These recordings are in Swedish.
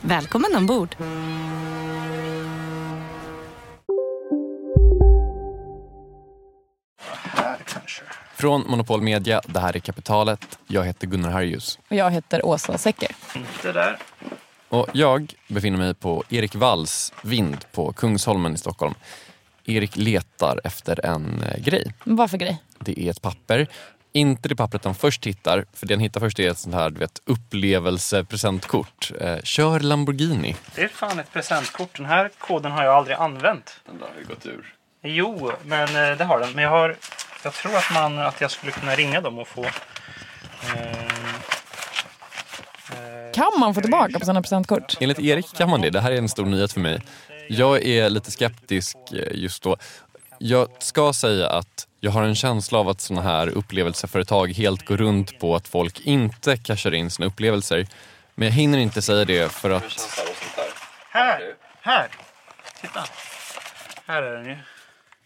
Välkommen ombord! Från Monopol Media, det här är Kapitalet. Jag heter Gunnar Harjus. Och jag heter Åsa Secker. Inte där. Och jag befinner mig på Erik Walls vind på Kungsholmen i Stockholm. Erik letar efter en eh, grej. Vad för grej? Det är ett papper. Inte det pappret han först hittar, för det han hittar först är ett sånt här du vet, upplevelsepresentkort. Eh, kör Lamborghini. Det är fan ett presentkort. Den här koden har jag aldrig använt. Den där har ju gått ur. Jo, men eh, det har den. Men jag har... Jag tror att, man, att jag skulle kunna ringa dem och få... Eh, eh, Kan man få tillbaka på sådana presentkort? Enligt Erik kan man det. Det här är en stor nyhet för mig. Jag är lite skeptisk eh, just då. Jag ska säga att jag har en känsla av att sådana här upplevelseföretag helt går runt på att folk inte cashar in sina upplevelser. Men jag hinner inte säga det för att... Här! Här! Titta! Här är den ju.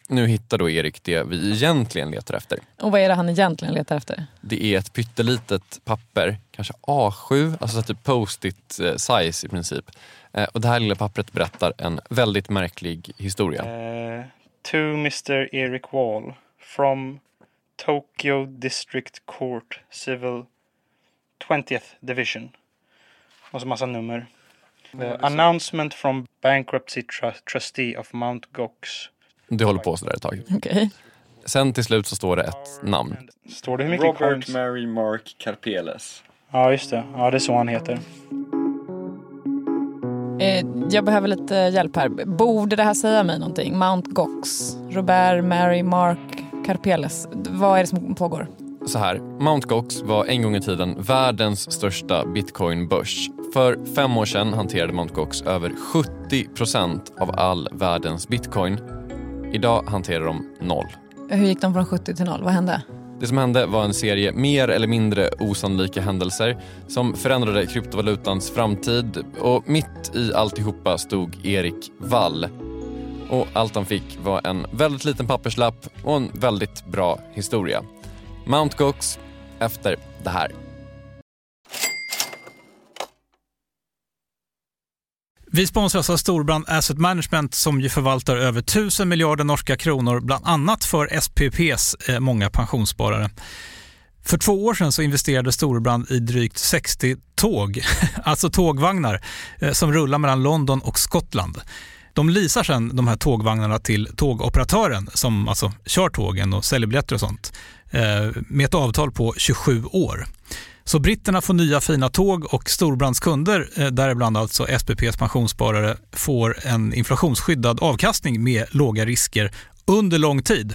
Nu hittar då Erik det vi egentligen letar efter. Och vad är det han egentligen letar efter? Det är ett pyttelitet papper, kanske A7, alltså så typ post-it eh, size i princip. Eh, Och det här lilla pappret berättar en väldigt märklig historia. Eh, to Mr Eric Wall from Tokyo District Court Civil 20th Division. Och så massa nummer. The announcement from bankruptcy tru- trustee of Mount Gox. Det håller på sådär ett tag. Okej. Sen till slut så står det ett namn. Står det hur mycket Robert coins? Mary Mark Karpeles. Ja, just det. Ja, det är så han heter. Eh, jag behöver lite hjälp här. Borde det här säga mig någonting? Mount Gox, Robert, Mary, Mark, Karpeles. Vad är det som pågår? Så här, Mt. Gox var en gång i tiden världens största bitcoinbörs. För fem år sedan hanterade Mt. Gox över 70 procent av all världens bitcoin. Idag hanterar de noll. Hur gick de från 70 till 0? Vad hände? Det som hände var en serie mer eller mindre osannolika händelser som förändrade kryptovalutans framtid och mitt i alltihopa stod Erik Wall. Och allt han fick var en väldigt liten papperslapp och en väldigt bra historia. Mount Gox efter det här. Vi sponsras av Storbrand Asset Management som ju förvaltar över 1000 miljarder norska kronor, bland annat för SPPs eh, många pensionssparare. För två år sedan så investerade Storbrand i drygt 60 tåg, alltså tågvagnar, eh, som rullar mellan London och Skottland. De leasar sedan de här tågvagnarna till tågoperatören som alltså kör tågen och säljer biljetter och sånt eh, med ett avtal på 27 år. Så britterna får nya fina tåg och Storbrands kunder, eh, däribland alltså SPPs pensionssparare, får en inflationsskyddad avkastning med låga risker under lång tid.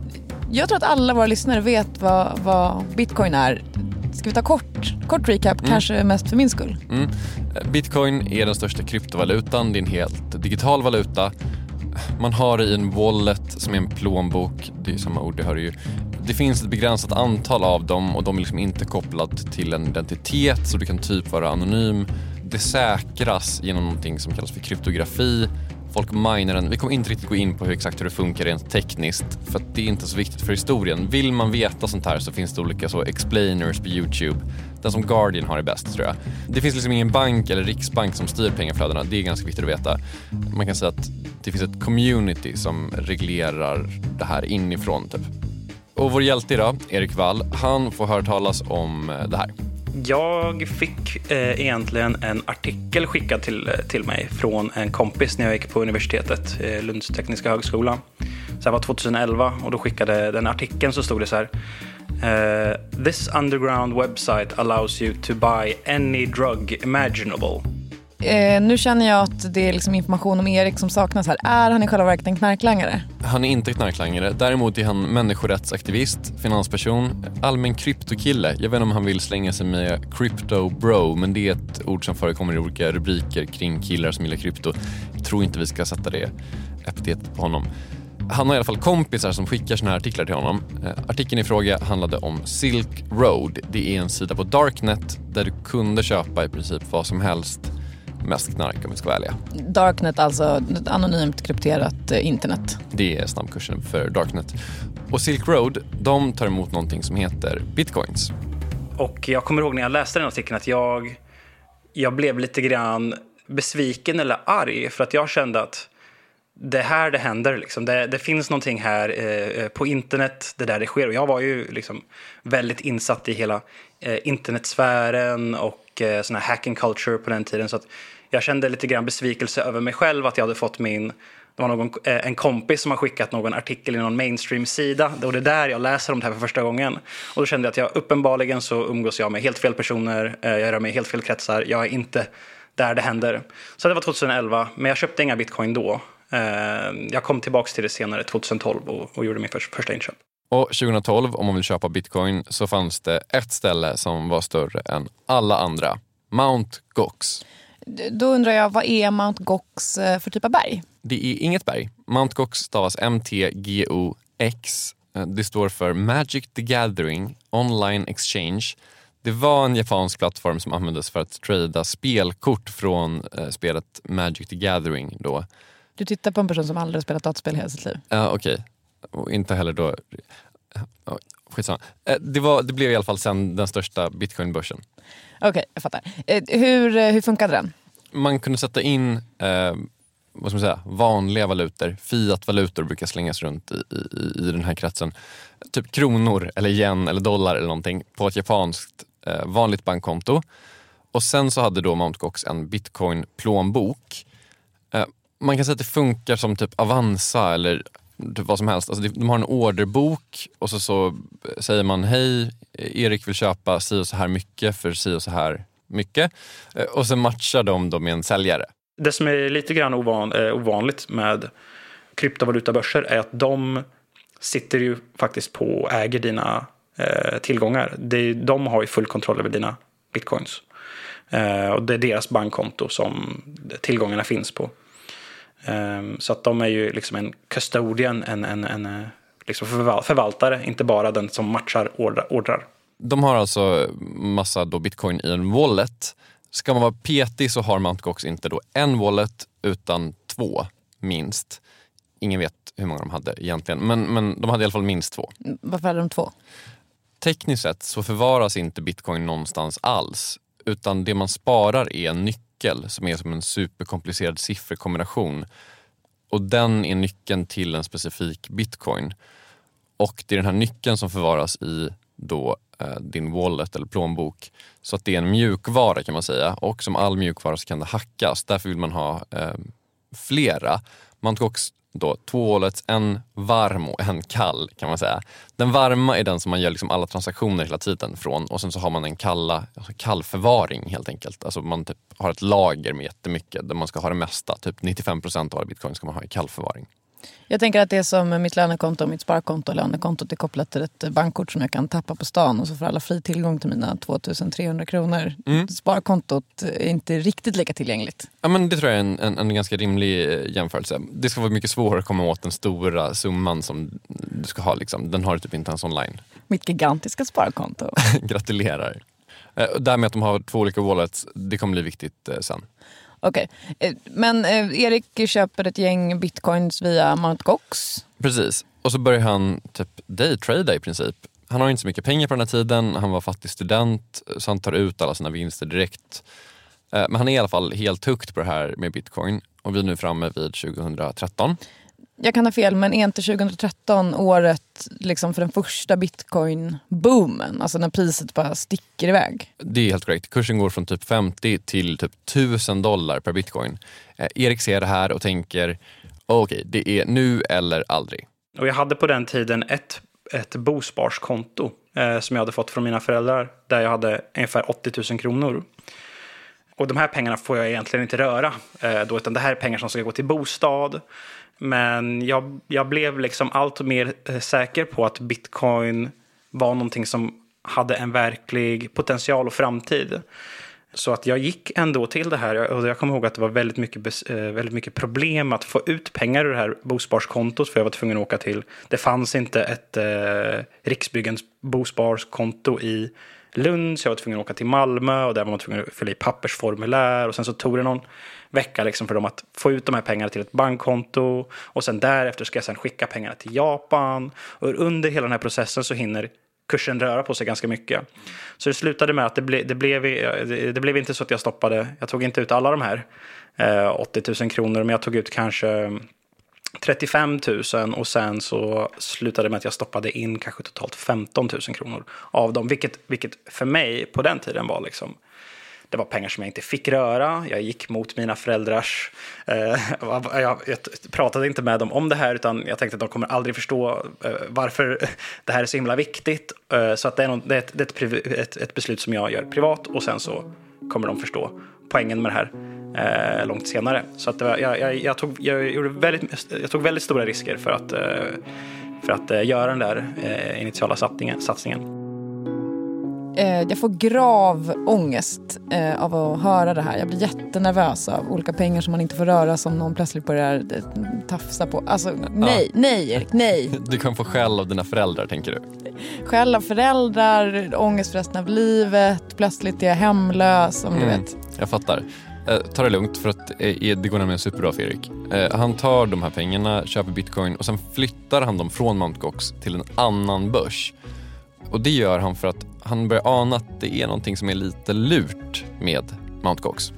Jag tror att alla våra lyssnare vet vad, vad bitcoin är. Ska vi ta kort, kort recap, mm. kanske mest för min skull? Mm. Bitcoin är den största kryptovalutan. Det är en helt digital valuta. Man har det i en wallet som är en plånbok. Det är samma ord, det hör ju. Det finns ett begränsat antal av dem och de är liksom inte kopplat till en identitet så du kan typ vara anonym. Det säkras genom någonting som kallas för kryptografi folk minar den. Vi kommer inte riktigt gå in på hur exakt hur det funkar rent tekniskt för att det är inte så viktigt för historien. Vill man veta sånt här så finns det olika så explainers på Youtube. Den som Guardian har är bäst tror jag. Det finns liksom ingen bank eller riksbank som styr pengaflödena. Det är ganska viktigt att veta. Man kan säga att det finns ett community som reglerar det här inifrån typ. Och vår hjälte idag, Erik Wall, han får höra talas om eh, det här. Jag fick eh, egentligen en artikel skickad till, till mig från en kompis när jag gick på universitetet, eh, Lunds tekniska högskola. Så det var 2011 och då skickade den artikeln så stod det så här. Eh, this underground website allows you to buy any drug imaginable. Eh, nu känner jag att det är liksom information om Erik som saknas här. Är han i själva verket en knarklangare? Han är inte knarklangare. Däremot är han människorättsaktivist, finansperson, allmän kryptokille. Jag vet inte om han vill slänga sig med crypto bro, men det är ett ord som förekommer i olika rubriker kring killar som gillar krypto. Jag tror inte vi ska sätta det epitetet på honom. Han har i alla fall kompisar som skickar såna här artiklar till honom. Eh, artikeln i fråga handlade om Silk Road. Det är en sida på Darknet där du kunde köpa i princip vad som helst mest knark om vi ska vara ärliga. Darknet, alltså ett anonymt krypterat eh, internet. Det är snabbkursen för Darknet. Och Silk Road, de tar emot någonting som heter bitcoins. Och jag kommer ihåg när jag läste den artikeln att jag, jag blev lite grann besviken eller arg för att jag kände att det här det händer. Liksom. Det, det finns någonting här eh, på internet, det där det sker. Och jag var ju liksom väldigt insatt i hela eh, internetsfären och eh, sån här hacking culture på den tiden. Så att jag kände lite grann besvikelse över mig själv att jag hade fått min det var någon, eh, en kompis som har skickat någon artikel i någon mainstream-sida och det är där jag läser om det här för första gången. Och då kände jag att jag uppenbarligen så umgås jag med helt fel personer, eh, jag rör mig i helt fel kretsar, jag är inte där det händer. Så det var 2011, men jag köpte inga bitcoin då. Eh, jag kom tillbaka till det senare, 2012, och, och gjorde min första inköp. Och 2012, om man vill köpa bitcoin, så fanns det ett ställe som var större än alla andra. Mount Gox. Då undrar jag, vad är Mount Gox eh, för typ av berg? Det är inget berg. Mount Gox stavas M-T-G-O-X. Eh, det står för Magic the Gathering Online Exchange. Det var en japansk plattform som användes för att trada spelkort från eh, spelet Magic the Gathering. Då. Du tittar på en person som aldrig spelat dataspel hela sitt liv. Ja, okej. Okay. Och inte heller då... skitsamma. Eh, det, var, det blev i alla fall sen den största bitcoinbörsen. Okej, okay, jag fattar. Eh, hur, eh, hur funkade den? Man kunde sätta in eh, vad ska man säga, vanliga valutor, fiat-valutor brukar slängas runt i, i, i den här kretsen. Typ kronor, eller yen eller dollar eller någonting på ett japanskt eh, vanligt bankkonto. Och sen så hade då Mt. Gox en bitcoin-plånbok. Eh, man kan säga att det funkar som typ Avanza eller typ vad som helst. Alltså de har en orderbok och så, så säger man hej, Erik vill köpa si och så här mycket för si och så här mycket. Eh, och sen matchar de då med en säljare. Det som är lite grann ovan, eh, ovanligt med kryptovalutabörser är att de sitter ju faktiskt på och äger dina eh, tillgångar. Det, de har ju full kontroll över dina bitcoins. Eh, och det är deras bankkonto som tillgångarna finns på. Um, så att de är ju liksom en custodian, en, en, en eh, liksom förvaltare, inte bara den som matchar ordrar. De har alltså massa då bitcoin i en wallet. Ska man vara petig så har Mt. Gox inte då en wallet utan två, minst. Ingen vet hur många de hade egentligen, men, men de hade i alla fall minst två. Varför hade de två? Tekniskt sett så förvaras inte bitcoin någonstans alls, utan det man sparar är en nyckel som är som en superkomplicerad sifferkombination. Och den är nyckeln till en specifik bitcoin. Och det är den här nyckeln som förvaras i då eh, din wallet eller plånbok. Så att det är en mjukvara kan man säga och som all mjukvara så kan det hackas. Därför vill man ha eh, flera. Man ska också, då två wallets, en varm och en kall kan man säga. Den varma är den som man gör liksom alla transaktioner hela tiden från och sen så har man en kalla, alltså kallförvaring helt enkelt. Alltså man typ har ett lager med jättemycket där man ska ha det mesta. Typ 95 procent av alla bitcoin ska man ha i kallförvaring. Jag tänker att det är som mitt lönekonto och mitt sparkonto. Lönekontot är kopplat till ett bankkort som jag kan tappa på stan och så får alla fri tillgång till mina 2300 kronor. Mm. Sparkontot är inte riktigt lika tillgängligt. Ja, men det tror jag är en, en, en ganska rimlig eh, jämförelse. Det ska vara mycket svårare att komma åt den stora summan som du ska ha. Liksom. Den har du typ inte ens online. Mitt gigantiska sparkonto. Gratulerar. Eh, och Därmed att de har två olika wallets, det kommer bli viktigt eh, sen. Okej, Okay. men eh, Erik köper ett gäng bitcoins via Mt. Gox. Precis. Och så börjar han typ daytrada i princip. Han har inte så mycket pengar på den här tiden, han var fattig student så han tar ut alla sina vinster direkt. Eh, Men han är i alla fall helt hooked på det här med bitcoin och vi är nu framme vid 2013. Jag kan ha fel, men är inte 2013 året liksom för den första bitcoin-boomen? Alltså när priset bara sticker iväg. Det är helt korrekt. Kursen går från typ 50 till typ 1000 dollar per bitcoin. Eh, Erik ser det här och tänker okej, det är nu eller aldrig. Och jag hade på den tiden ett, ett bosparskonto eh, som jag hade fått från mina föräldrar. Där jag hade ungefär 80 000 kronor. Och de här pengarna får jag egentligen inte röra. Eh, då, utan det här är pengar som ska gå till bostad. Men jag, jag blev liksom allt mer eh, säker på att bitcoin var någonting som hade en verklig potential och framtid. Så att jag gick ändå till det här och jag kommer ihåg att det var väldigt mycket, eh, väldigt mycket problem att få ut pengar ur det här bosparskontot för jag var tvungen att åka till. Det fanns inte ett eh, Riksbyggens bosparskonto i Lund så jag var tvungen att åka till Malmö och där var man tvungen att fylla i pappersformulär och sen så tog det någon vecka liksom för dem att få ut de här pengarna till ett bankkonto. Och sen därefter ska jag sen skicka pengarna till Japan. Och under hela den här processen så hinner kursen röra på sig ganska mycket. Så det slutade med att det, ble, det, blev, eh, det, det blev inte så att jag stoppade, jag tog inte ut alla de här eh, 80 000 kronor, men jag tog ut kanske 35 000 och sen så slutade det med att jag stoppade in kanske totalt 15 000 kronor av dem, vilket, vilket för mig på den tiden var liksom det var pengar som jag inte fick röra. Jag gick mot mina föräldrars... Eh, jag, pratade inte med dem om det här, utan jag tänkte att de kommer aldrig förstå eh, varför det här är så himla viktigt. Eh, så att det är, ett, ett, beslut som jag gör privat och sen så kommer de förstå poängen med det här eh, långt senare. Så att det var, jag, jag, jag, tog, jag, gjorde väldigt, jag tog väldigt stora risker för att, eh, för att eh, göra den där initiala satsningen. satsningen. Eh, jag får grav ångest eh, av att höra det här. Jag blir jättenervös av olika pengar som man inte får röra som någon plötsligt börjar eh, tafsa på. Alltså nej, nej Erik, nej. Du kan få skäll av dina föräldrar tänker du. Skäll av föräldrar, ångest för resten av livet, plötsligt är jag hemlös om du Mm. vet. Jag fattar. Eh, ta det lugnt för att eh, det går nämligen superbra för Erik. Eh, han tar de här pengarna, köper bitcoin och sen flyttar han dem från Mt. Gox till en annan börs. Och det gör han för att han börjar ana att det är någonting som är lite lurt med Mt. Gox.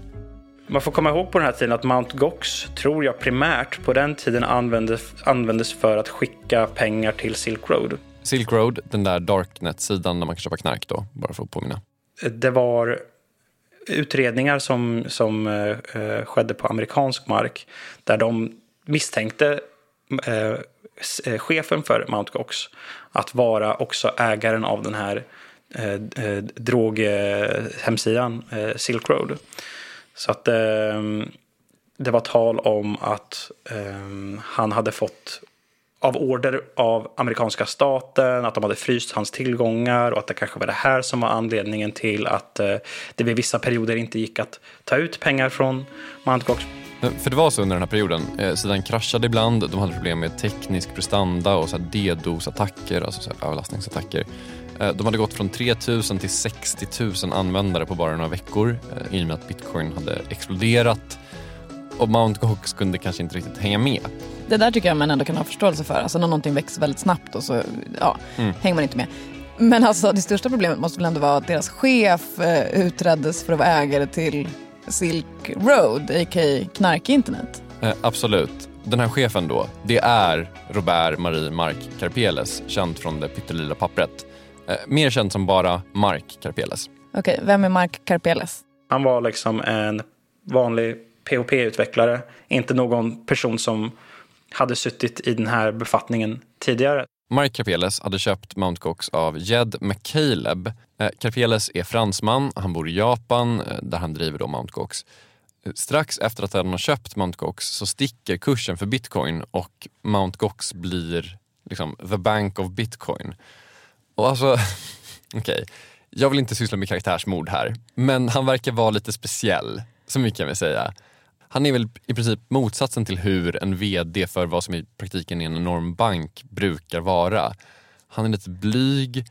Man får komma ihåg på den här tiden att Mt. Gox tror jag primärt på den tiden användes, användes för att skicka pengar till Silk Road. Silk Road, den där darknet-sidan där man kan köpa knark då, bara för att påminna. Det var utredningar som, som eh, eh, skedde på amerikansk mark där de misstänkte eh, eh, chefen för Mt. Gox att vara också ägaren av den här eh, eh, droghemsidan eh, Silk Road. Så att eh, det var tal om att eh, han hade fått av order av amerikanska staten, att de hade fryst hans tillgångar och att det kanske var det här som var anledningen till att eh, det vid vissa perioder inte gick att ta ut pengar från Mount Gox. För det var så under den här perioden. Eh, sidan kraschade ibland, de hade problem med teknisk prestanda och så här DDoS-attacker, alltså så här överlastningsattacker. Eh, de hade gått från 3000 till 60 000 användare på bara några veckor eh, i och med att bitcoin hade exploderat. Och Mt. Gox kunde kanske inte riktigt hänga med. Det där tycker jag man ändå kan ha förståelse för. Alltså när någonting växer väldigt snabbt och så ja, Mm. hänger man inte med. Men alltså det största problemet måste väl ändå vara att deras chef eh, utreddes för att vara ägare till Silk Road, a.k.a. knarkinternet. Eh, absolut. Den här chefen då, det är Robert Marie Mark Karpeles, känd från det pyttelila pappret. Eh, mer känd som bara Mark Karpeles. Okej, vem är Mark Karpeles? Han var liksom en vanlig PHP-utvecklare, inte någon person som hade suttit i den här befattningen tidigare. Mark Karpeles hade köpt Mt. Gox av Jed McCaleb. Eh, Karpeles är fransman, han bor i Japan eh, där han driver då Mt. Gox. Eh, Strax efter att han har köpt Mt. Gox så sticker kursen för bitcoin och Mt. Gox blir liksom the bank of bitcoin. Och alltså, okej, jag vill inte syssla med karaktärsmord här, men han verkar vara lite speciell, så mycket kan vi säga. Han är väl i princip motsatsen till hur en VD för vad som i praktiken är en enorm bank brukar vara. Han är lite blyg.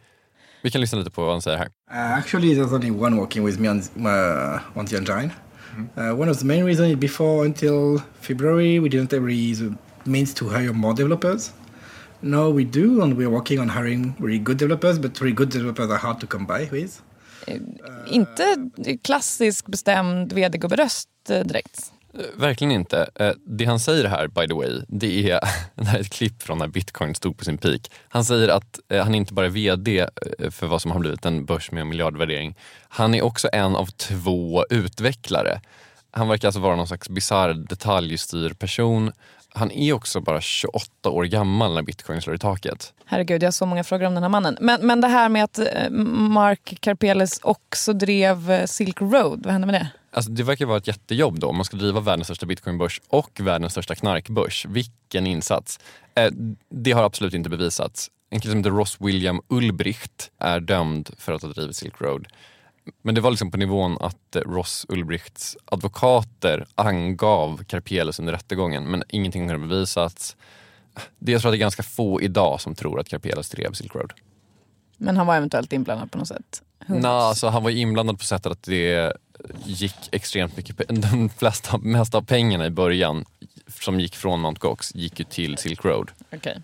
Vi kan lyssna lite på vad han säger här. Uh, actually, there's only one working with me on, uh, on the engine. Uh, one of the main reasons is before until February, we didn't have really the means to hire more developers. Now we do, and we're working on hiring really good developers, but really good developers are hard to come by with. Inte klassisk bestämd vd-gubberöst eh, direkt. Eh, Verkligen inte. Eh, Det han säger här, by the way, det är, det här är ett klipp från när bitcoin stod på sin peak. Han säger att eh, han inte bara är VD eh, för vad som har blivit en börs med en miljardvärdering. Han är också en av två utvecklare. Han verkar alltså vara någon slags bisarr detaljstyrd person. Han är också bara 28 år gammal när bitcoin slår i taket. Herregud, jag har så många frågor om den här mannen. Men, men det här med att eh, Mark Karpeles också drev eh, Silk Road, vad hände med det? Alltså det verkar vara ett jättejobb då man ska driva världens största bitcoinbörs och världens största knarkbörs. Vilken insats! Eh, det har absolut inte bevisats. En kille som heter Ross William Ulbricht är dömd för att ha drivit Silk Road. Men det var liksom på nivån att eh, Ross Ulbrichts advokater angav Karpeles under rättegången men ingenting har bevisats. Det, jag tror att det är ganska få idag som tror att Karpeles drev Silk Road. Men han var eventuellt inblandad på något sätt. Nej, alltså han var inblandad på sättet att det gick extremt mycket, de flesta, mesta av pengarna i början som gick från Mt. Gox gick ju till Silk Road. Okej.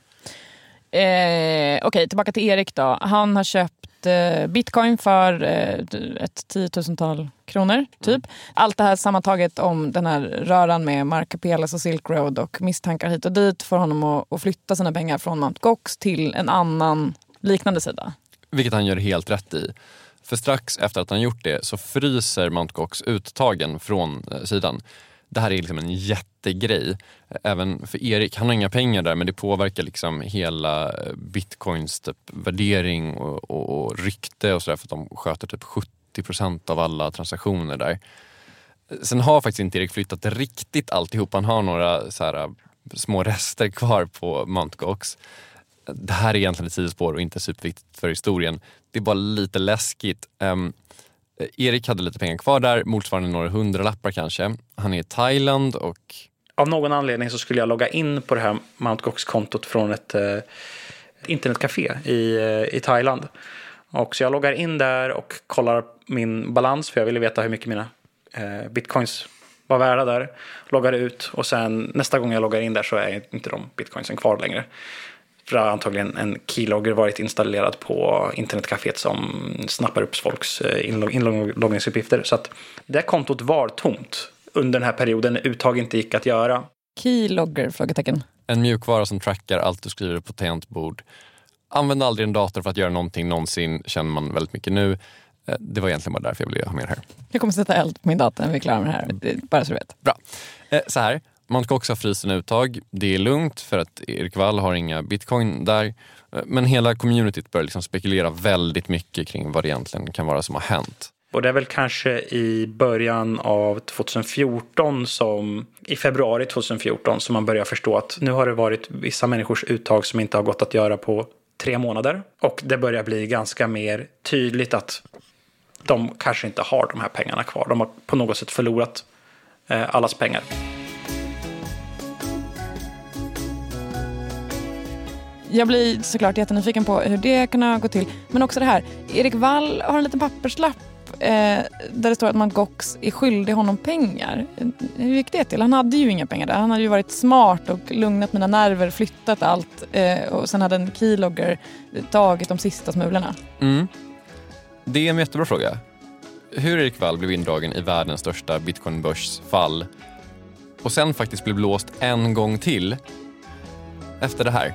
Eh, Okej, tillbaka till Erik då. Han har köpt eh, bitcoin för eh, ett tiotusental kronor, typ. Allt det här sammantaget om den här röran med Mark Karpeles och Silk Road och misstankar hit och dit får honom att, att flytta sina pengar från Mt. Gox till en annan liknande sida. Vilket han gör helt rätt i. För strax efter att han gjort det så fryser Mt. Gox uttagen från eh, sidan. Det här är liksom en jättegrej. Även för Erik, han har inga pengar där men det påverkar liksom hela eh, bitcoins typ, värdering och, och, och rykte och sådär för att de sköter typ 70% av alla transaktioner där. Sen har faktiskt inte Erik flyttat riktigt alltihop. Han har några så här, eh, små rester kvar på Mt. Gox. Det här är egentligen ett sidospår och inte superviktigt för historien. Det är bara lite läskigt. Um, Erik hade lite pengar kvar där, motsvarande några hundralappar kanske. Han är i Thailand och av någon anledning så skulle jag logga in på det här Mount Gox-kontot från ett eh, internetcafé i, eh, i Thailand. Och så jag loggar in där och kollar min balans för jag ville veta hur mycket mina eh, bitcoins var värda där. Loggar ut och sen nästa gång jag loggar in där så är inte de bitcoinsen kvar längre. För det har antagligen en keylogger varit installerad på internetcaféet som snappar upp folks eh, inlog- inloggningsuppgifter. Så att det kontot var tomt under den här perioden när uttag inte gick att göra. Keylogger? Frågetecken. en mjukvara som trackar allt du skriver på tangentbord. Använd aldrig en dator för att göra någonting någonsin, känner man väldigt mycket nu. Eh, Det var egentligen bara därför jag ville ha med det här. Jag kommer sätta eld på min dator när vi är klara med det här. Det- Bara så du vet. Bra. Eh, Så här, Mt. Gox har fryst sina uttag. Det är lugnt för att Erik Wall har inga bitcoin där. Eh, Men hela communityt börjar liksom spekulera väldigt mycket kring vad det egentligen kan vara som har hänt. Och det är väl kanske i början av 2014 som, i februari 2014 som man börjar förstå att nu har det varit vissa människors uttag som inte har gått att göra på tre månader. Och det börjar bli ganska mer tydligt att de kanske inte har de här pengarna kvar. De har på något sätt förlorat eh, allas pengar. Jag blir såklart jättenyfiken på hur det kan ha gått till. Men också det här, Erik Wall har en liten papperslapp eh, där det står att Mangox är skyldig honom pengar. Hur gick det till? Han hade ju inga pengar där. Han hade ju varit smart och lugnat mina nerver, flyttat allt eh, och sen hade en keylogger tagit de sista smulorna. Mm. Det är en jättebra fråga. Hur Erik Wall blev indragen i världens största bitcoinbörsfall och sen faktiskt blev blåst en gång till efter det här.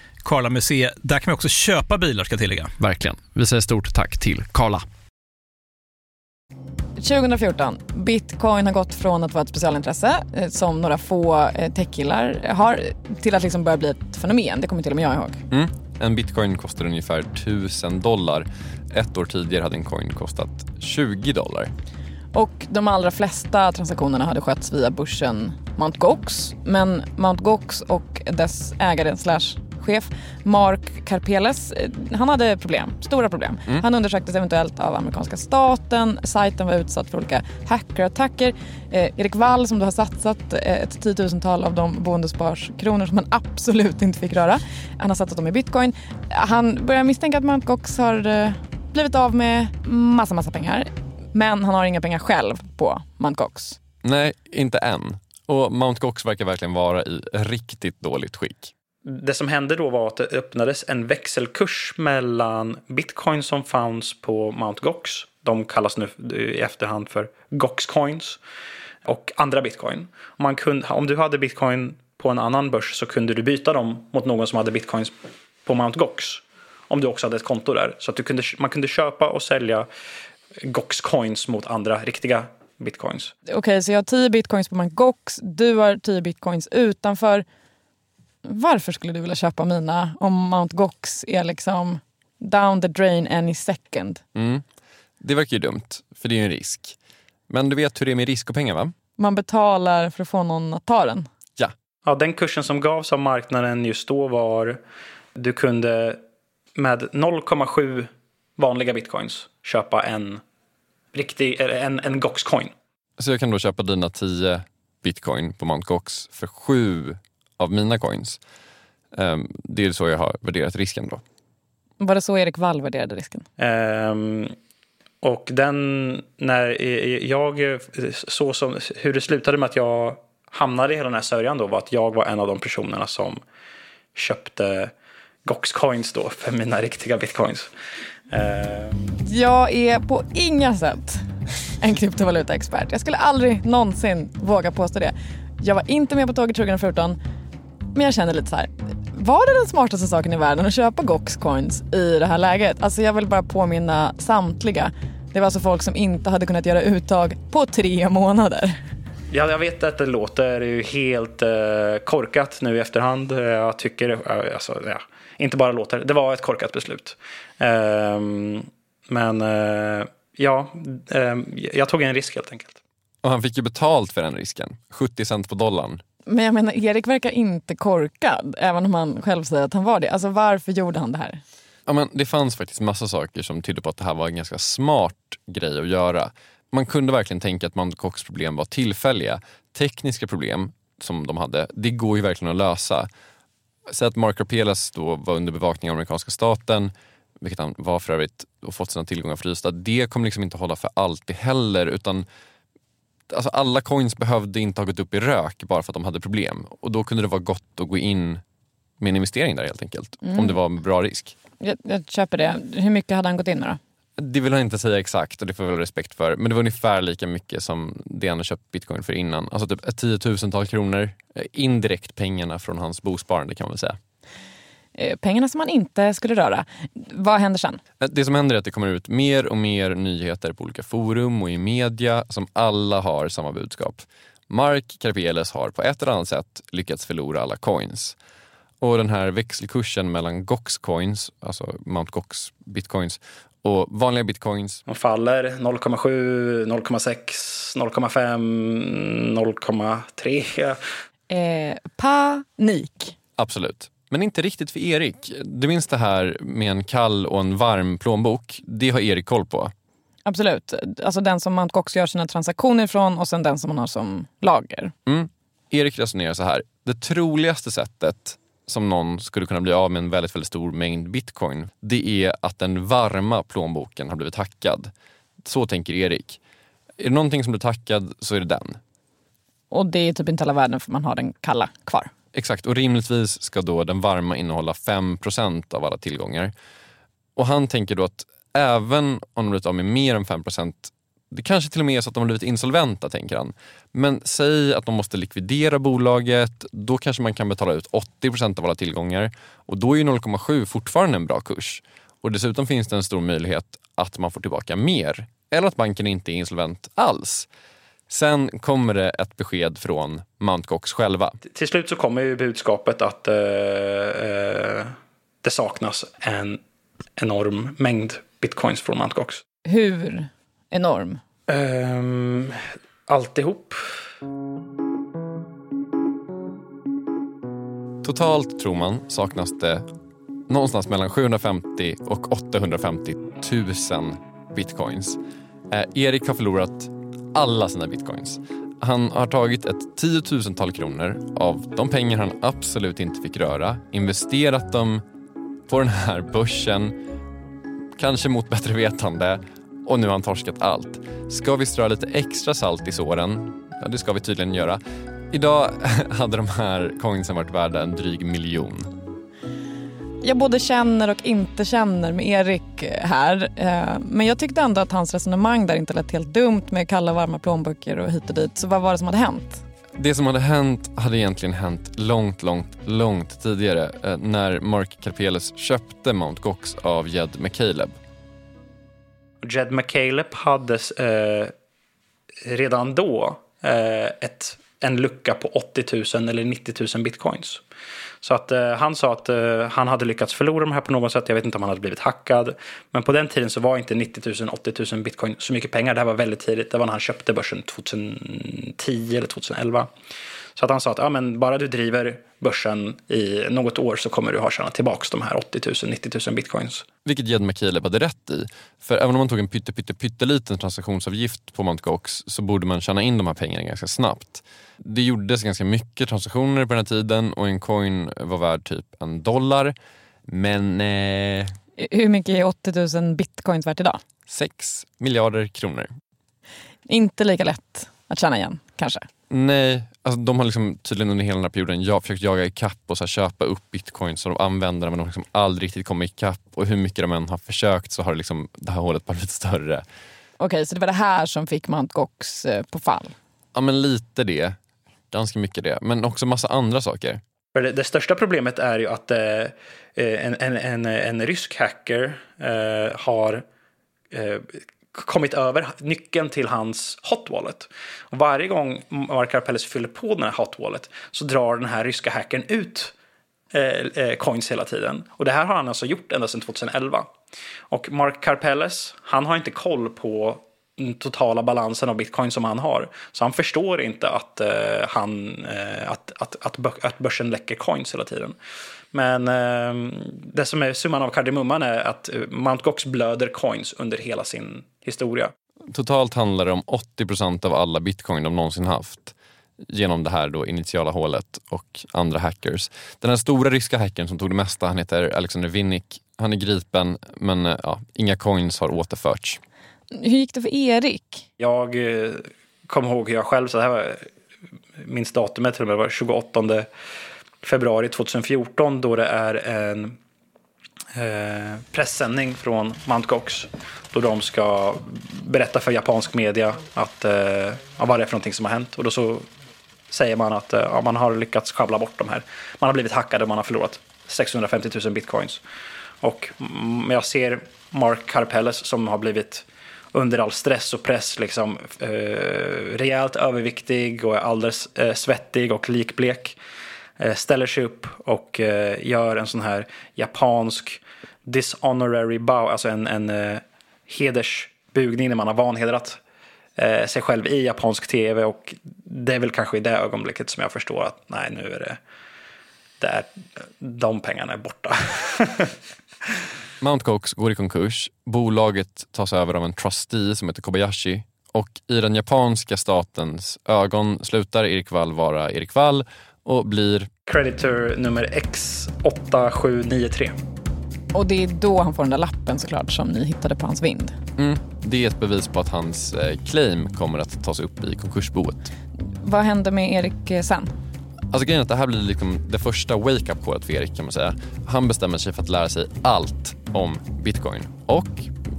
Karla Museet. Där kan man också köpa bilar ska jag tillägga. Verkligen. Vi säger stort tack till Karla. 2014. Bitcoin har gått från att vara ett specialintresse eh, som några få eh, techkillar har till att liksom börja bli ett fenomen. Det kommer till och med jag ihåg. Mm. En bitcoin kostar ungefär 1000 dollar. Ett år tidigare hade en coin kostat 20 dollar. Och de allra flesta transaktionerna hade skötts via börsen Mt. Gox. Men Mt. Gox och dess ägare slash chef Mark Karpeles, eh, han hade problem, stora problem. Mm. Han undersöktes eventuellt av amerikanska staten, sajten var utsatt för olika hackerattacker. Eh, Erik Wall som då har satsat eh, ett tiotusental av de boendesparskronor som han absolut inte fick röra. Han har satsat dem i bitcoin. Han börjar misstänka att Mt. Gox har eh, blivit av med massa, massa pengar. Men han har inga pengar själv på Mt. Gox. Nej, inte än. Och Mt. Gox verkar verkligen vara i riktigt dåligt skick det som hände då var att det öppnades en växelkurs mellan bitcoin som fanns på Mount Gox. De kallas nu i efterhand för Gox coins. Och andra bitcoin. Man kunde, om du hade bitcoin på en annan börs så kunde du byta dem mot någon som hade bitcoins på Mount Gox. Om du också hade ett konto där. Så att du kunde, man kunde köpa och sälja Gox coins mot andra riktiga bitcoins. Okej, okay, så jag har 10 bitcoins på Mount Gox. Du har 10 bitcoins utanför varför skulle du vilja köpa mina om Mount Gox är liksom down the drain any second? Mm. Det verkar ju dumt, för det är ju en risk. Men du vet hur det är med risk och pengar va? Man betalar för att få någon att ta den. Ja. Ja, den kursen som gavs av marknaden just då var du kunde med 0,7 vanliga bitcoins köpa en riktig, en, en Gox-coin. Så jag kan då köpa dina 10 bitcoin på Mt. Gox för 7 av mina coins. Um, det är så jag har värderat risken då. Var det så Erik Wall värderade risken? Ehm, och den, när jag, så som, hur det slutade med att jag hamnade i hela den här sörjan då var att jag var en av de personerna som köpte Gox-coins då för mina riktiga bitcoins. Ehm. Jag är på inga sätt en kryptovalutaexpert. Jag skulle aldrig någonsin våga påstå det. Jag var inte med på tåget 2014, men jag känner lite så här. Var det den smartaste saken i världen att köpa Gox coins i det här läget? Alltså jag vill bara påminna samtliga. Det var alltså folk som inte hade kunnat göra uttag på tre månader. Ja, jag vet att det låter ju helt eh, korkat nu i efterhand. Eh, jag tycker, eh, alltså, ja, inte bara låter, det var ett korkat beslut. Ehm, men ja, ehm, jag tog en risk helt enkelt. Och han fick ju betalt för den risken, 70 cent på dollarn. Men jag menar, Erik verkar inte korkad, även om han själv säger att han var det. Alltså varför gjorde han det här? Ja, men det fanns faktiskt massa saker som tydde på att det här var en ganska smart grej att göra. Man kunde verkligen tänka att Mt. Cox problem var tillfälliga. Tekniska problem som de hade, det går ju verkligen att lösa. Säg att Mark Rapelas då var under bevakning av amerikanska staten, vilket han var för övrigt, och fått sina tillgångar frysta. Det kommer liksom inte hålla för alltid heller. utan alltså alla coins behövde inte ha gått upp i rök bara för att de hade problem. Och då kunde det vara gott att gå in med en investering där helt enkelt. Mm. Om det var en bra risk. Jag, jag köper det. Hur mycket hade han gått in med då? Det vill han inte säga exakt och det får vi väl respekt för. Men det var ungefär lika mycket som det han hade köpt bitcoin för innan. Alltså typ ett tiotusental kronor. Eh, indirekt pengarna från hans bosparande kan man väl säga. Eh, pengarna som man inte skulle röra. Vad händer sen? Eh, det som händer är att det kommer ut mer och mer nyheter på olika forum och i media som alla har samma budskap. Mark Karpeles har på ett eller annat sätt lyckats förlora alla coins. Och den här växelkursen mellan Gox coins, alltså Mt. Gox bitcoins och vanliga bitcoins. De faller 0,7, 0,6, 0,5, 0,3. Eh, panik. Absolut. Men inte riktigt för Erik. Du minns det här med en kall och en varm plånbok? Det har Erik koll på. Absolut. Alltså den som Mt. Gox gör sina transaktioner ifrån och sen den som man har som lager. Mm. Erik resonerar så här. Det troligaste sättet som någon skulle kunna bli av med en väldigt, väldigt stor mängd bitcoin, det är att den varma plånboken har blivit hackad. Så tänker Erik. Är det någonting som blir hackad så är det den. Och det är typ inte hela världen för man har den kalla kvar. Exakt, och rimligtvis ska då den varma innehålla 5% av alla tillgångar. Och han tänker då att även om de blivit av med mer än 5% det kanske till och med är så att de har blivit insolventa, tänker han. Men säg att de måste likvidera bolaget, då kanske man kan betala ut 80% av alla tillgångar. Och då är ju 0,7 fortfarande en bra kurs. Och dessutom finns det en stor möjlighet att man får tillbaka mer. Eller att banken inte är insolvent alls. Sen kommer det ett besked från Mt. Gox själva. Till slut så kommer ju budskapet att uh, uh, det saknas en enorm mängd bitcoins från Mt. Gox. Hur enorm? Um, alltihop. Totalt tror man saknas det någonstans mellan 750 och 850 000 bitcoins. Eh, Erik har förlorat alla sina bitcoins. Han har tagit ett tiotusental kronor av de pengar han absolut inte fick röra, investerat dem på den här börsen, kanske mot bättre vetande och nu har han torskat allt. Ska vi strö lite extra salt i såren? Ja, det ska vi tydligen göra. Idag hade de här coinsen varit värda en dryg miljon jag både känner och inte känner med Erik här. Eh, men jag tyckte ändå att hans resonemang där inte lät helt dumt med kalla varma plånböcker och hit och dit. Så vad var det som hade hänt? Det som hade hänt hade egentligen hänt långt, långt, långt tidigare eh, när Mark Karpeles köpte Mount Gox av Jed McCaleb. Jed McCaleb hade eh, redan då eh, ett, en lucka på 80 000 eller 90 000 bitcoins. Så att eh, han sa att eh, han hade lyckats förlora de här på något sätt. Jag vet inte om han hade blivit hackad. Men på den tiden så var inte 90 000, 80 000 bitcoin så mycket pengar. Det här var väldigt tidigt. Det var när han köpte börsen 2010 eller 2011. Så att han sa att ja, men bara du driver börsen i något år så kommer du ha tjänat tillbaka de här 80 000, 90 000 bitcoins. Vilket Jed McCaleb hade rätt i. För även om man tog en pytte, pytte, pytteliten transaktionsavgift på Mt. Gox så borde man tjäna in de här pengarna ganska snabbt. Det gjordes ganska mycket transaktioner på den här tiden och en coin var värd typ en dollar. Men eh, Hur mycket är 80 000 bitcoins värt idag? 6 miljarder kronor. Inte lika lätt att känna igen, kanske. Nej, alltså de har liksom tydligen under hela den här perioden jag försökt jaga ikapp och så här, köpa upp bitcoins och de använder men de har liksom aldrig riktigt kommit ikapp. Och hur mycket de än har försökt så har det, liksom, det här hålet bara blivit större. Okej, så det var det här som fick Mt. Gox eh, på fall? Ja men lite det. Ganska mycket det. Men också massa andra saker. Det, det största problemet är ju att eh, en, en, en, en rysk hacker eh, har eh, kommit över nyckeln till hans hot wallet. Och varje gång Mark Karpeles fyller på den här hot wallet så drar den här ryska hackern ut eh, eh, coins hela tiden. Och det här har han alltså gjort ända sedan 2011. Och Mark Karpeles, han har inte koll på den totala balansen av bitcoin som han har. Så han förstår inte att, eh, han, eh, att, att, att, att börsen läcker coins hela tiden. Men eh, det som är summan av kardemumman är att eh, Mt. Gox blöder coins under hela sin historia. Totalt handlar det om 80% av alla bitcoin de någonsin haft genom det här då initiala hålet och andra hackers. Den här stora ryska hackern som tog det mesta, han heter Alexander Vinnik. Han är gripen men eh, ja, inga coins har återförts. Hur gick det för Erik? Jag eh, kommer ihåg hur jag själv, så det här var, minns datumet till och med, det var 28 februari 2014 då det är en eh, pressändning från Mt. Gox. Då de ska berätta för japansk media att, eh, vad det är för någonting som har hänt. Och då så säger man att eh, ja, man har lyckats schabbla bort de här. Man har blivit hackad och man har förlorat 650 000 bitcoins. Och mm, jag ser Mark Karpelles som har blivit under all stress och press liksom eh, rejält överviktig och är alldeles eh, svettig och likblek. Eh, ställer sig upp och eh, gör en sån här japansk dishonorary bow, alltså en, en eh, hedersbugning när man har vanhedrat sig själv i japansk tv. Och det är väl kanske i det ögonblicket som jag förstår att nej nu är det, det är, de pengarna är borta. Mount Cox går i konkurs, bolaget tas över av en trustee som heter Kobayashi. Och i den japanska statens ögon slutar Erik Wall vara Erik Wall och blir creditor nummer X8793. Och det är då han får den där lappen såklart som ni hittade på hans vind. Mm, det är ett bevis på att hans eh, claim kommer att tas upp i konkursboet. Vad händer med Erik eh, sen? Alltså grejen är att det här blir liksom det första wake-up callet för Erik kan man säga. Han bestämmer sig för att lära sig allt om bitcoin och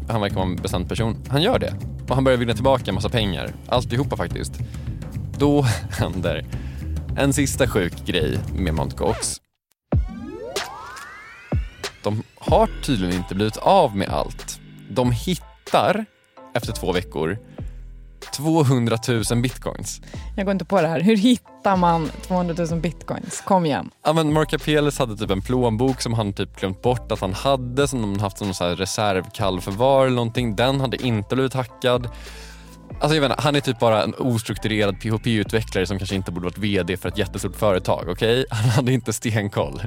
han verkar vara en bestämd person. Han gör det och han börjar vinna tillbaka en massa pengar. Alltihopa faktiskt. Då händer en sista sjuk grej med Mt. Gox. De har tydligen inte blivit av med allt. De hittar, efter två veckor, 200 000 bitcoins. Jag går inte på det här. Hur hittar man 200 000 bitcoins? Kom igen. Ja, men Mark Apeles hade typ en plånbok som han typ glömt bort att han hade, som de haft som så här reservkallförvar eller någonting. Den hade inte blivit hackad. Alltså jag inte, han är typ bara en ostrukturerad PHP-utvecklare som kanske inte borde varit VD för ett jättestort företag. Okej? Okay? Han hade inte stenkoll.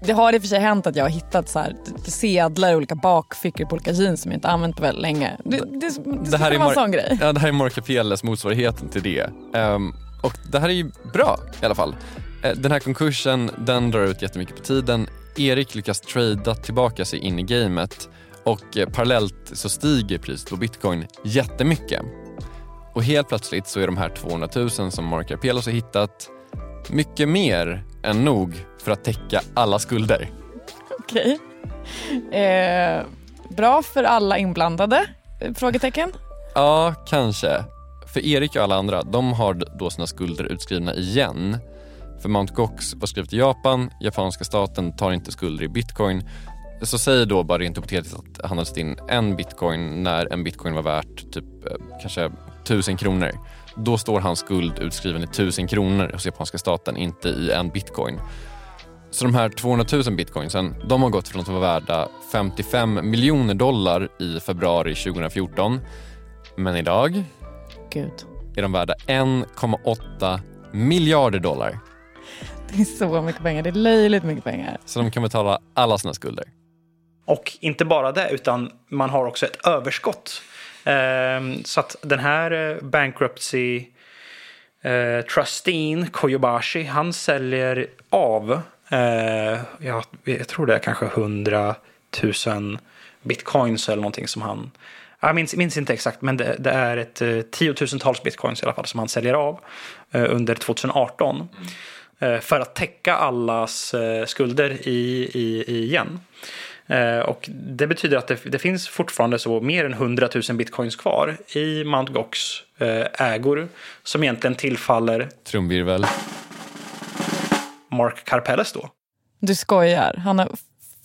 Det har i och för sig hänt att jag har hittat så här, sedlar i olika bakfickor på olika jeans som jag inte använt på väldigt länge. Det, det, det, det här är vara en sån grej. Ja, det här är Mark Apieles motsvarigheten till det. Um, och det här är ju bra i alla fall. Uh, den här konkursen den drar ut jättemycket på tiden. Erik lyckas trada tillbaka sig in i gamet och uh, parallellt så stiger priset på bitcoin jättemycket. Och helt plötsligt så är de här 200 000 som Mark Apieles har hittat mycket mer än nog för att täcka alla skulder. Okej. Eh, bra för alla inblandade? Frågetecken? Ja, kanske. För Erik och alla andra, de har då sina skulder utskrivna igen. För Mt. Gox var skrivet i Japan, japanska staten tar inte skulder i bitcoin. Så säg då bara rent hypotetiskt att han har satt in en bitcoin när en bitcoin var värt typ eh, kanske tusen kronor. Då står hans skuld utskriven i tusen kronor hos japanska staten, inte i en bitcoin. Så de här 200 000 bitcoinsen, de har gått från att vara värda 55 miljoner dollar i februari 2014. Men idag Gud. är de värda 1,8 miljarder dollar. Det är så mycket pengar, det är löjligt mycket pengar. Så de kan betala alla sina skulder. Och inte bara det, utan man har också ett överskott. Ehm, så att den här eh, bankruptcy eh, trusteen, Koyobashi, han säljer av, eh, jag, jag tror det är kanske 100 000 bitcoins eller någonting som han... Jag minns, minns inte exakt, men det, det är ett eh, tiotusentals bitcoins i alla fall som han säljer av eh, under 2018. Eh, för att täcka allas eh, skulder i, i, i igen. Eh, och det betyder att det, det, finns fortfarande så mer än 100 000 bitcoins kvar i Mt. Gox eh, ägor som egentligen tillfaller Trumvirvel. Mark Karpelles då. Du skojar. Han har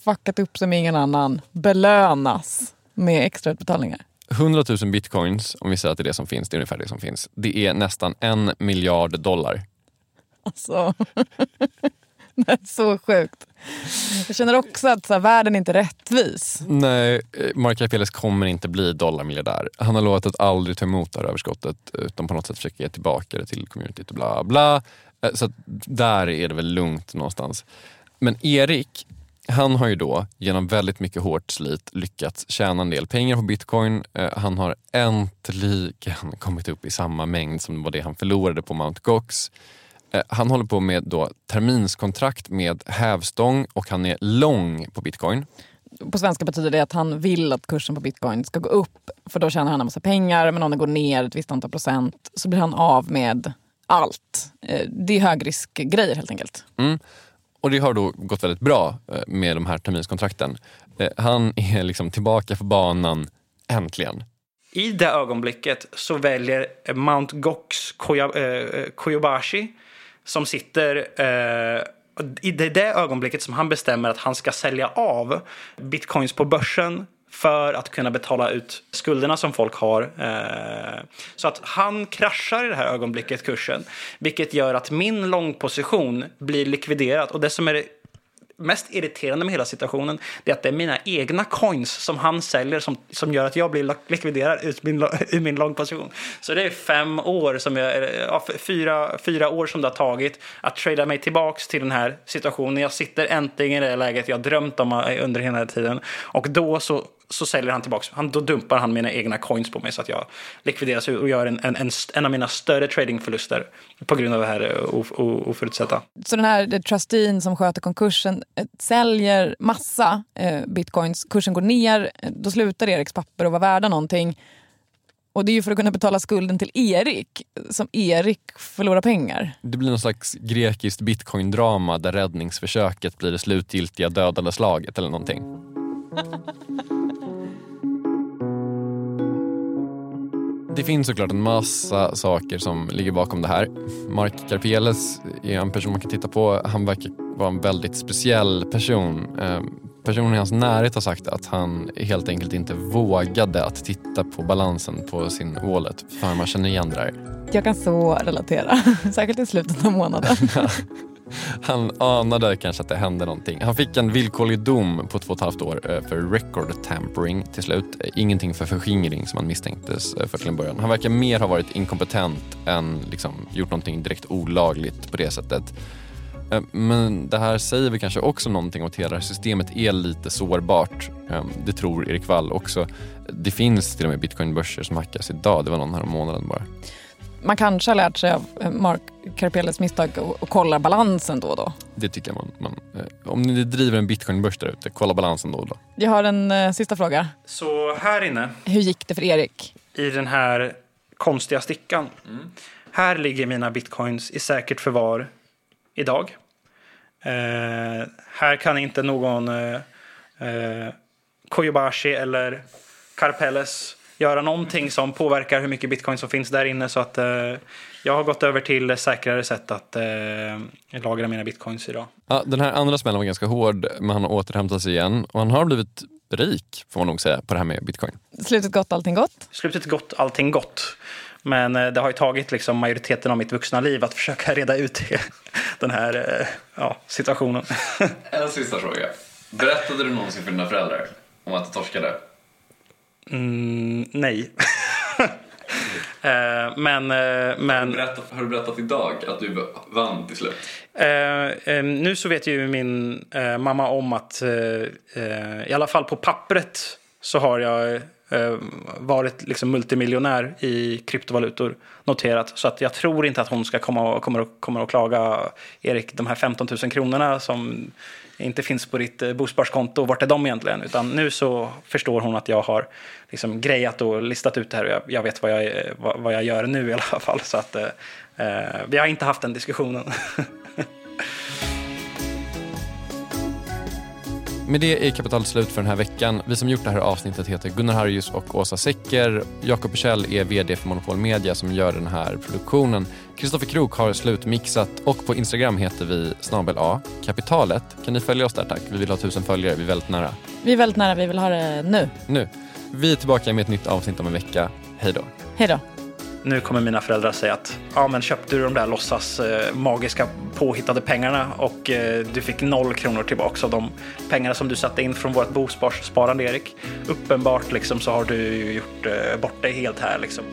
fuckat upp som ingen annan. Belönas med extrautbetalningar. 100 000 bitcoins, om vi säger att det är det som finns, det är ungefär det som finns. Det är nästan en miljard dollar. Alltså, så sjukt. Jag känner också att så här, världen är inte rättvis. Nej, eh, Mark Karpelles kommer inte bli dollarmiljardär. Han har lovat att aldrig ta emot det här överskottet eh, utan på något sätt försöka ge tillbaka det till communityt och bla bla. Eh, så där är det väl lugnt någonstans. Men Erik, han har ju då genom väldigt mycket hårt slit lyckats tjäna en del pengar på bitcoin. Han har äntligen kommit upp i samma mängd som var det han förlorade på Mt. Gox. Eh, han håller på med då terminskontrakt med hävstång och han är lång på bitcoin. På svenska betyder det att han vill att kursen på bitcoin ska gå upp för då tjänar han en massa pengar men om den går ner ett visst antal procent så blir han av med allt. Eh, det är högriskgrejer helt enkelt. Mm. Och det har då gått väldigt bra eh, med de här terminskontrakten. Han är liksom tillbaka på banan, äntligen. I det ögonblicket så väljer Mount Gox Koyobashi som sitter eh, i det, det ögonblicket som han bestämmer att han ska sälja av bitcoins på börsen för att kunna betala ut skulderna som folk har. Eh, så att han kraschar i det här ögonblicket kursen, vilket gör att min långposition blir likviderad. Och det som är mest irriterande med hela situationen är att det är mina egna coins som han säljer som, som gör att jag blir likviderad ur min, ur min långposition. Så det är fem år, som jag, ja, fyra, fyra år som det har tagit att trada mig tillbaks till den här situationen. Jag sitter äntligen i det läget jag drömt om eh, under hela den här tiden. Och då så så säljer han tillbaka. Han, då dumpar han mina egna coins på mig så att jag likvideras och gör en, en, en, en av mina större tradingförluster på grund av det här eh, oförutsedda. Så den här trusteen som sköter konkursen eh, säljer massa eh, bitcoins, kursen går ner, eh, då slutar Eriks papper att vara värda någonting. Och det är ju för att kunna betala skulden till Erik som Erik förlorar pengar. Det blir någon slags grekiskt bitcoin-drama där räddningsförsöket blir det slutgiltiga dödande slaget eller någonting. Det finns såklart en massa saker som ligger bakom det här. Mark Karpeles är en person man kan titta på. Han verkar vara en väldigt speciell person. Eh, personen i hans närhet har sagt att han helt enkelt inte vågade att titta på balansen på sin wallet för man känner igen det där. Jag kan så relatera, särskilt i slutet av månaden. Han anade kanske att det hände någonting. Han fick en villkorlig dom på två och ett halvt år eh, för record tampering till slut. Eh, ingenting för förskingring som han misstänktes eh, för till en början. Han verkar mer ha varit inkompetent än liksom gjort någonting direkt olagligt på det sättet. Men det här säger väl kanske också någonting om att hela systemet är lite sårbart. Det tror Erik Wall också. Det finns till och med bitcoinbörser som hackas idag. Det var någon här om månaden bara man kanske har lärt sig av eh, Mark Karpelles misstag och, och kollar balansen då och då. Det tycker jag man, man eh, om ni driver en bitcoinbörs där ute, kolla balansen då och då. Jag har en eh, sista fråga. Så här inne. Hur gick det för Erik? I den här konstiga stickan. Mm. Här ligger mina bitcoins i säkert förvar idag. Eh, här kan inte någon eh, eh Koyobashi eller Karpelles göra någonting som påverkar hur mycket bitcoin som finns där inne. Så att eh, jag har gått över till säkrare sätt att eh, lagra mina bitcoins idag. Ja, den här andra smällen var ganska hård, men han har återhämtat sig igen. Och han har blivit rik, får man nog säga, på det här med bitcoin. Slutet gott, allting gott? Slutet gott, allting gott. Men eh, det har ju tagit liksom majoriteten av mitt vuxna liv att försöka reda ut den här eh, ja, situationen. en sista fråga. Berättade du någonsin för dina föräldrar om att du torskade? Mm, nej. Uh, men, uh, men... Har, du berättat, har du berättat idag att du vann till slut? Uh, nu så vet ju min mamma om att i alla fall på pappret så har jag eh, varit liksom multimiljonär i kryptovalutor noterat. Så att jag tror inte att hon ska komma och, kommer, och, kommer och klaga Erik, de här 15 000 kronorna som inte finns på ditt eh, bosparskonto, vart är de egentligen? Utan nu så förstår hon att jag har liksom grejat och listat ut det här och jag, jag vet vad jag, eh, vad, vad, jag gör nu i alla fall. Så att eh, eh vi har inte haft den diskussionen. Med det är Kapital slut för den här veckan. Vi som gjort det här avsnittet heter Gunnar Harjus och Åsa Secker. Jakob Kjell är VD för Monopol Media som gör den här produktionen. Kristoffer Krook har slutmixat och på Instagram heter vi snabel A kapitalet. Kan ni följa oss där tack? Vi vill ha tusen följare, vi är väldigt nära. Vi är väldigt nära, vi vill ha det nu. Nu. Vi är tillbaka med ett nytt avsnitt om en vecka. Hej då. Hej då. Nu kommer mina föräldrar säga att ja, men köpte du de där låtsas eh, magiska påhittade pengarna och eh, du fick noll kronor tillbaka av de pengarna som du satte in från vårt bosparande Erik. Uppenbart liksom så har du gjort eh, bort dig helt här liksom.